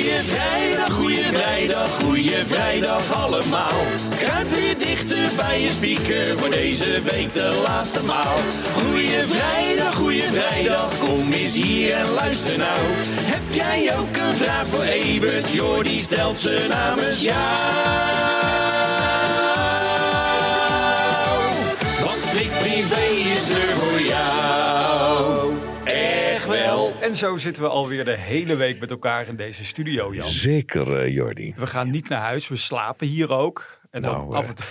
Goeie vrijdag, goeie vrijdag, goeie vrijdag allemaal. Kruip weer dichter bij je speaker voor deze week de laatste maal. Goeie vrijdag, goeie vrijdag, kom eens hier en luister nou. Heb jij ook een vraag voor Evert? Jordi stelt ze namens jou. Want Strik Privé is er voor jou. En zo zitten we alweer de hele week met elkaar in deze studio, Jan. Zeker, eh, Jordi. We gaan niet naar huis, we slapen hier ook. En dan Nou, af eh, en toe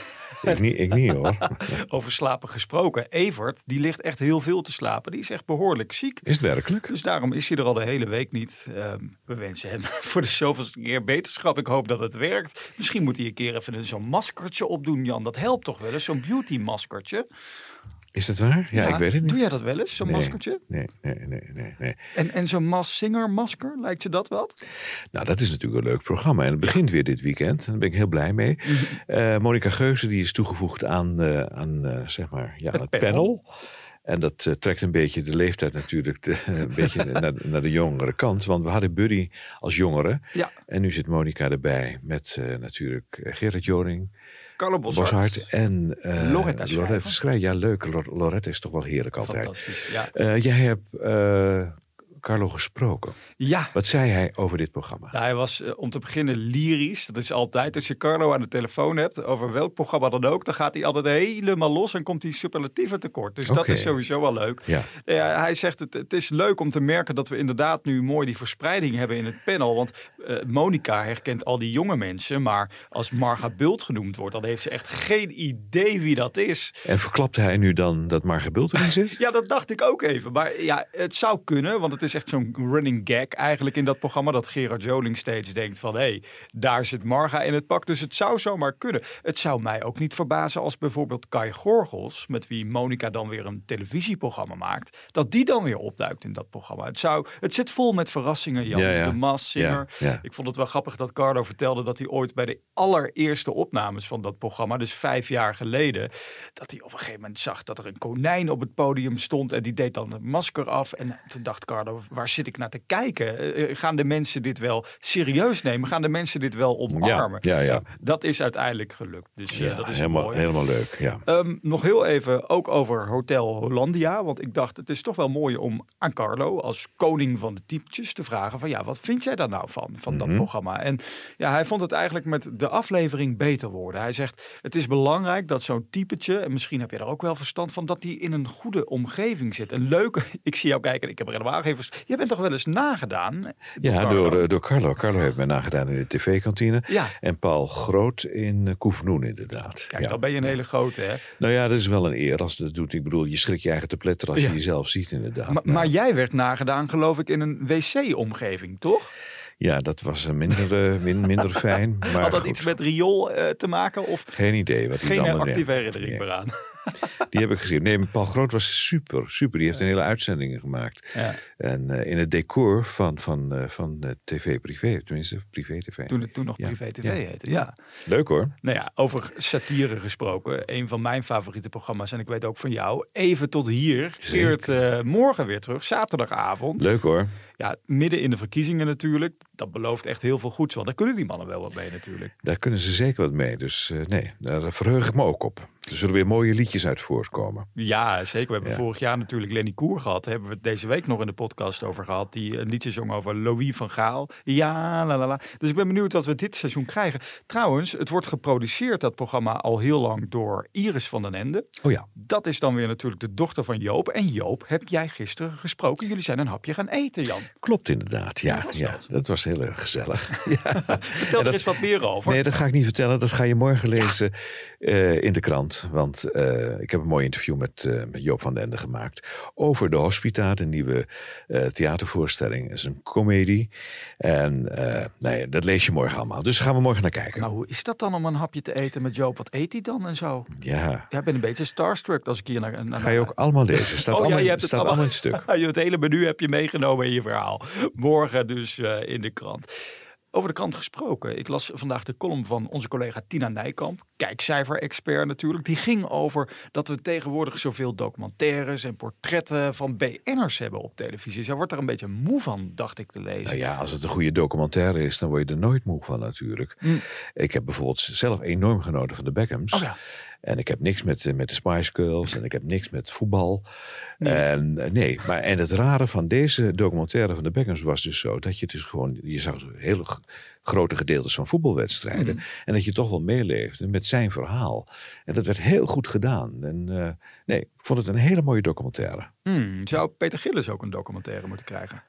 Ik niet, ik niet hoor. over slapen gesproken. Evert, die ligt echt heel veel te slapen. Die is echt behoorlijk ziek. Is het werkelijk? Dus daarom is hij er al de hele week niet. Ehm, we wensen hem voor de zoveelste keer beterschap. Ik hoop dat het werkt. Misschien moet hij een keer even zo'n maskertje opdoen, Jan. Dat helpt toch wel eens, zo'n beauty maskertje. Is het waar? Ja, ik weet het niet. Doe jij dat wel eens, zo'n Nee, maskertje? Nee, nee, nee, nee, nee. En, en zo'n Mas Singer masker, lijkt je dat wat? Nou, dat is natuurlijk een leuk programma. En het begint weer dit weekend. Daar ben ik heel blij mee. Mhm. Eh Monica Geuze die is toegevoegd aan, eh, aan eh, zeg maar, ja, Het het, panel. panel. En dat trekt een beetje de leeftijd natuurlijk de- een beetje naar, naar de jongere kant. Want we hadden Buddy als jongere. Ja, En nu zit Monica erbij met natuurlijk Gerrit Joring, Carlo Boshart. Boshart en eh, Loretta. Loretta Schrijver. Ja, leuk. Lor- Loretta is toch wel heerlijk altijd. Fantastisch, ja. Eh, jij hebt eh, Carlo gesproken. Ja, Wat zei hij over dit programma? Nou, hij was eh, om te beginnen lyrisch. Dat is altijd als je Carlo aan de telefoon hebt, over welk programma dan ook, dan gaat hij altijd helemaal los en komt hij superlatieven tekort. Dus dat is sowieso wel leuk. Ja. Ja, hij zegt het, het is leuk om te merken dat we inderdaad nu mooi die verspreiding hebben in het panel. Want eh, Monica herkent al die jonge mensen, maar als Marga Bult genoemd wordt, dan heeft ze echt geen idee wie dat is. En verklapte hij nu dan dat Marge Bulterin zit? Ja, dat dacht ik ook even. Maar ja, het zou kunnen, want het is echt zo'n running gag eigenlijk in dat programma. Dat Gerard Joling steeds denkt van, hé, hey, daar zit Marga in het pak. Dus het zou zomaar kunnen. Het zou mij ook niet verbazen als bijvoorbeeld Kai Gorgels, met wie Monica dan weer een televisieprogramma maakt, dat die dan weer opduikt in dat programma. Het, zou, het zit vol met verrassingen, Jan. Ja, ja. De Mas-zinger. Ja, ja. Ik vond het wel grappig dat Carlo vertelde dat hij ooit bij de allereerste opnames van dat programma, dus vijf jaar geleden, dat hij op een gegeven moment zag dat er een konijn op het podium stond en die deed dan het masker af. En toen dacht Carlo, waar zit ik naar te kijken? Eh, eh, gaan de mensen dit wel serieus nemen? Gaan de mensen dit wel omarmen? ja, ja. Nou, dat is uiteindelijk gelukt. Dus eh, Ja, dat is helemaal, mooi. helemaal leuk. Ja. Ehm, nog heel even ook over Hotel Hollandia. Want ik dacht, het is toch wel mooi om aan Carlo als koning van de typetjes te vragen van ja, wat vind jij daar nou van, van dat Mhm. programma? En ja, hij vond het eigenlijk met de aflevering beter worden. Hij zegt, het is belangrijk dat zo'n typetje, en misschien heb je er ook wel verstand van, dat die in een goede omgeving zit. Een leuke, ik zie jou kijken, ik heb er helemaal geen verstand. Je bent toch wel eens nagedaan? Ja, Carlo? door, eh, door Carlo. Carlo heeft mij nagedaan in de tv-kantine. Ja. En Paul Groot in uh, Koefnoen inderdaad. Kijk, ja. dan ben je een hele grote, hè? Nou ja, dat is wel een eer als dat doet. Ik bedoel, je schrik je eigen te pletteren als Ja. je jezelf ziet inderdaad. Maar, maar jij werd nagedaan, geloof ik, in een wc-omgeving, toch? Ja, dat was eh, minder, eh, min, minder fijn. Maar Had dat goed, iets met riool eh, te maken? Of Geen idee wat geen eh, actieve herinnering meer aan? Die heb ik gezien. Nee, Paul Groot was super, super. Die heeft een hele uitzendingen gemaakt. Ja. En eh, in het decor van, van, eh, van eh, tv privé, tenminste privé tv. Toen het toen nog Ja. privé tv Ja. heette. Ja. Leuk hoor. Nou ja, over satire gesproken. Een van mijn favoriete programma's. En ik weet ook van jou. Even tot hier. Keert eh, morgen weer terug. Zaterdagavond. Leuk hoor. Ja, midden in de verkiezingen natuurlijk. Dat belooft echt heel veel goeds. Want daar kunnen die mannen wel wat mee natuurlijk. Daar kunnen ze zeker wat mee. Dus eh, nee, daar verheug ik me ook op. Er zullen weer mooie liedjes uit voortkomen. Ja, zeker. We hebben Ja. vorig jaar natuurlijk Lenny Koer gehad. Daar hebben we het deze week nog in de podcast over gehad. Die een liedje zong over Louis van Gaal. Ja, la la la. Dus ik ben benieuwd wat we dit seizoen krijgen. Trouwens, het wordt geproduceerd, dat programma, al heel lang door Iris van den Ende. Oh ja. Dat is dan weer natuurlijk de dochter van Joop. En Joop heb jij gisteren gesproken. Jullie zijn een hapje gaan eten, Jan. Klopt inderdaad, ja. was ja dat? dat was heel erg gezellig. ja. Vertel er eens wat meer over. Nee, dat ga ik niet vertellen. Dat ga je morgen lezen eh, in de krant. Want eh, ik heb een mooi interview met, eh, met Joop van den Ende gemaakt. Over de Hospita, de nieuwe eh, theatervoorstelling. Het is een komedie. En eh, nee, dat lees je morgen allemaal. Dus gaan we morgen naar kijken. Maar hoe is dat dan om een hapje te eten met Joop? Wat eet hij dan en zo? ja, Ja, ik ben een beetje starstruck als ik hier naar... naar ga je ook allemaal lezen. Staat Oh ja, allemaal, je hebt het allemaal in stuk. Je het hele menu heb je meegenomen in je verhaal. Morgen dus eh, in de krant. Over de krant gesproken. Ik las vandaag de column van onze collega Tina Nijkamp. Kijkcijfer-expert natuurlijk. Die ging over dat we tegenwoordig zoveel documentaires en portretten van BN'ers hebben op televisie. Zij wordt er een beetje moe van, dacht ik te lezen. Nou ja, als het een goede documentaire is, dan word je er nooit moe van natuurlijk. Mm. Ik heb bijvoorbeeld zelf enorm genoten van de Beckhams. Oh ja. En ik heb niks met, eh, met de Spice Girls en ik heb niks met voetbal. En, eh, nee, maar en het rare van deze documentaire van de Beckhams was dus zo dat je dus gewoon, je zag hele g- grote gedeeltes van voetbalwedstrijden Mhm. en dat je toch wel meeleefde met zijn verhaal. En dat werd heel goed gedaan. En eh, nee, ik vond het een hele mooie documentaire. Hmm, zou Peter Gillis ook een documentaire moeten krijgen?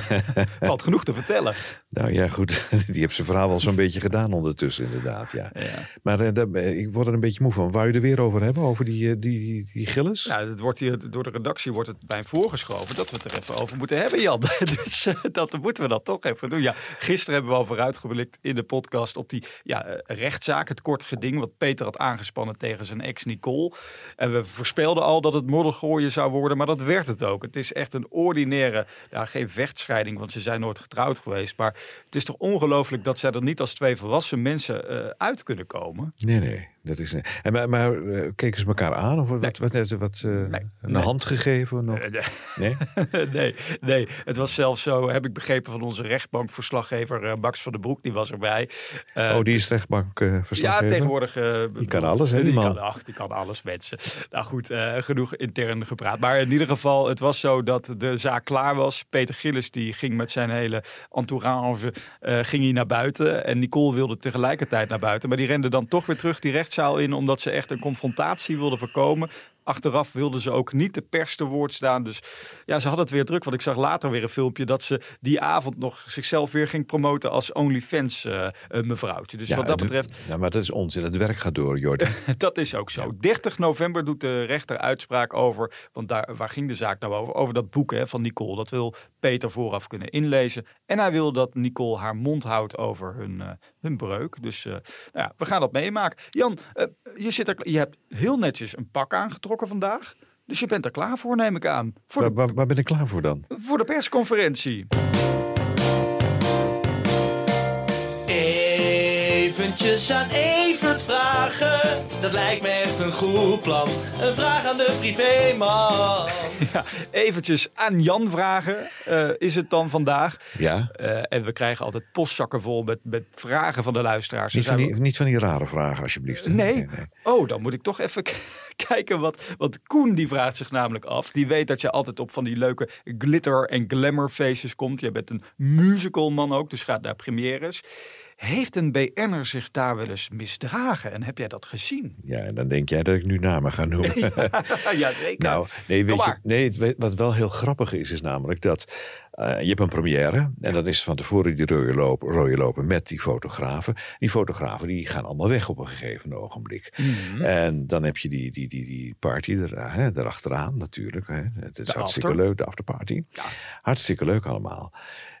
Valt genoeg te vertellen. Nou ja, goed, die heeft zijn verhaal wel zo'n beetje gedaan ondertussen inderdaad, ja. Ja. Maar eh, daar ik word er een beetje moe van. Wou je er weer over hebben, over die, die, die, die Gilles? Nou, het wordt hier, door de redactie wordt het mij voorgeschoven dat we het er even over moeten hebben, Jan. Dus eh, dat moeten we dat toch even doen. Ja, gisteren hebben we al vooruitgeblikt in de podcast op die ja, eh, rechtszaak, het kort geding wat Peter had aangespannen tegen zijn ex Nicole. En we voorspelden al dat het moddergooien zou worden, maar dat werd het ook. Het is echt een ordinaire, ja, geen vechtscheiding, want ze zijn nooit getrouwd geweest. Maar het is toch ongelooflijk dat zij er niet als twee volwassen mensen eh, uit kunnen komen. Nee, nee. Dat is, en maar maar eh, keken ze elkaar aan? Of wat, wat, wat, wat, eh, een nee. hand gegeven? Nog? Eh, Nee? nee, nee, het was zelfs zo, heb ik begrepen van onze rechtbankverslaggever Max van den Broek, die was erbij. Oh, die is rechtbank eh ja, tegenwoordig. Die kan alles, hè, die man. Kan, ach, die kan alles, mensen. Nou goed, genoeg intern gepraat. Maar in ieder geval, het was zo dat de zaak klaar was. Peter Gillis die ging met zijn hele entourage ging hij naar buiten. En Nicole wilde tegelijkertijd naar buiten. Maar die rende dan toch weer terug die rechtszaal in, omdat ze echt een confrontatie wilde voorkomen. Achteraf wilden ze ook niet de pers te woord staan. Dus ja, ze hadden het weer druk. Want ik zag later weer een filmpje dat ze die avond nog zichzelf weer ging promoten als OnlyFans eh, mevrouwtje. Dus wat dat betreft Ja, maar dat is onzin. Het werk gaat door, Jordan. dat is ook zo. 30 november doet de rechter uitspraak over. Want daar, waar ging de zaak nou over? Over dat boek hè, van Nicole. Dat wil Peter vooraf kunnen inlezen. En hij wil dat Nicole haar mond houdt over hun, eh, hun breuk. Dus eh, nou ja, we gaan dat meemaken. Jan, je, zit er, je hebt heel netjes een pak aangetrokken vandaag. Dus je bent er klaar voor, neem ik aan. Voor waar, de, waar, waar ben ik klaar voor dan? voor de persconferentie. Eventjes aan Evert vragen, dat lijkt me echt een goed plan. Een vraag aan de privéman. Ja, eventjes aan Jan vragen. eh, is het dan vandaag? Ja? Eh, en we krijgen altijd postzakken vol met, met vragen van de luisteraars. Niet Dus van, die, niet van die rare vragen, alsjeblieft. we- Nee? Oh, dan moet ik toch even kijken wat... Want Koen die vraagt zich namelijk af. Die weet dat je altijd op van die leuke glitter- en glamour feestjes komt. Je bent een musicalman ook, dus gaat naar premières. Heeft een BN'er zich daar wel eens misdragen? En heb jij dat gezien? Ja, en dan denk jij dat ik nu namen ga noemen. ja, zeker. Nou, nee, weet je, nee, wat wel heel grappig is, is namelijk dat eh, je hebt een première. En dat is van tevoren die rode lopen, rode lopen met die fotografen. Die fotografen die gaan allemaal weg op een gegeven ogenblik. Mhm. En dan heb je die, die, die, die party er, eh, hè, erachteraan natuurlijk. Hè. Het is De hartstikke after. leuk, de afterparty. Ja. Hartstikke leuk allemaal.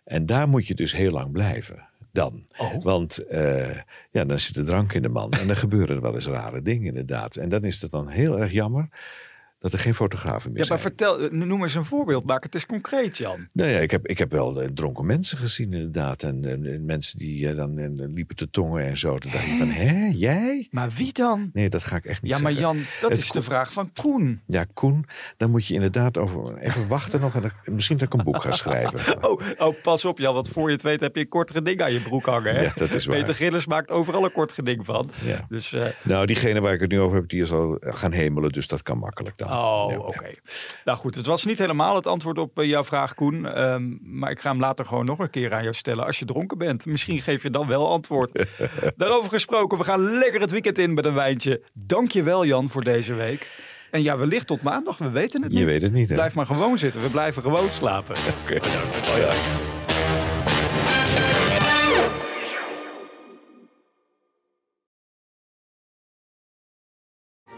En daar moet je dus heel lang blijven. Dan. Oh. Want eh, ja, dan zit de drank in de man. En dan gebeuren er wel eens rare dingen inderdaad. En dan is het dan heel erg jammer dat er geen fotografen meer Ja, maar zijn. vertel, eh, noem eens een voorbeeld. Maak het eens concreet, Jan. Nou ja, ik heb, ik heb wel eh, dronken mensen gezien inderdaad. En, en- en mensen die eh, dan liepen te tongen en zo. Toen dacht ik van, hè, jij? Maar wie dan? Nee, dat ga ik echt niet Ja, maar zeggen. Jan, dat Het is de vraag van Koen. Ja, Koen, dan moet je inderdaad over even wachten nog. En dan- misschien dat ik een boek ga schrijven. Oh, oh, pas op, Jan, want voor je het weet heb je een kort geding aan je broek hangen. Hè? Ja, dat is waar. Peter Gillis maakt overal een kort geding van. Ja. Dus, Nou, diegene waar ik het nu over heb, die is al gaan hemelen. Dus dat kan makkelijk dan. Oh, oké. Nou goed, het was niet helemaal het antwoord op eh, jouw vraag, Koen. Ehm, maar ik ga hem later gewoon nog een keer aan jou stellen als je dronken bent. Misschien geef je dan wel antwoord. Daarover gesproken, we gaan lekker het weekend in met een wijntje. Dankjewel Jan voor deze week. En ja, wellicht tot maandag, we weten het niet. Je weet het niet. Hè? Blijf maar gewoon zitten, we blijven gewoon slapen. Oké. Oh, ja.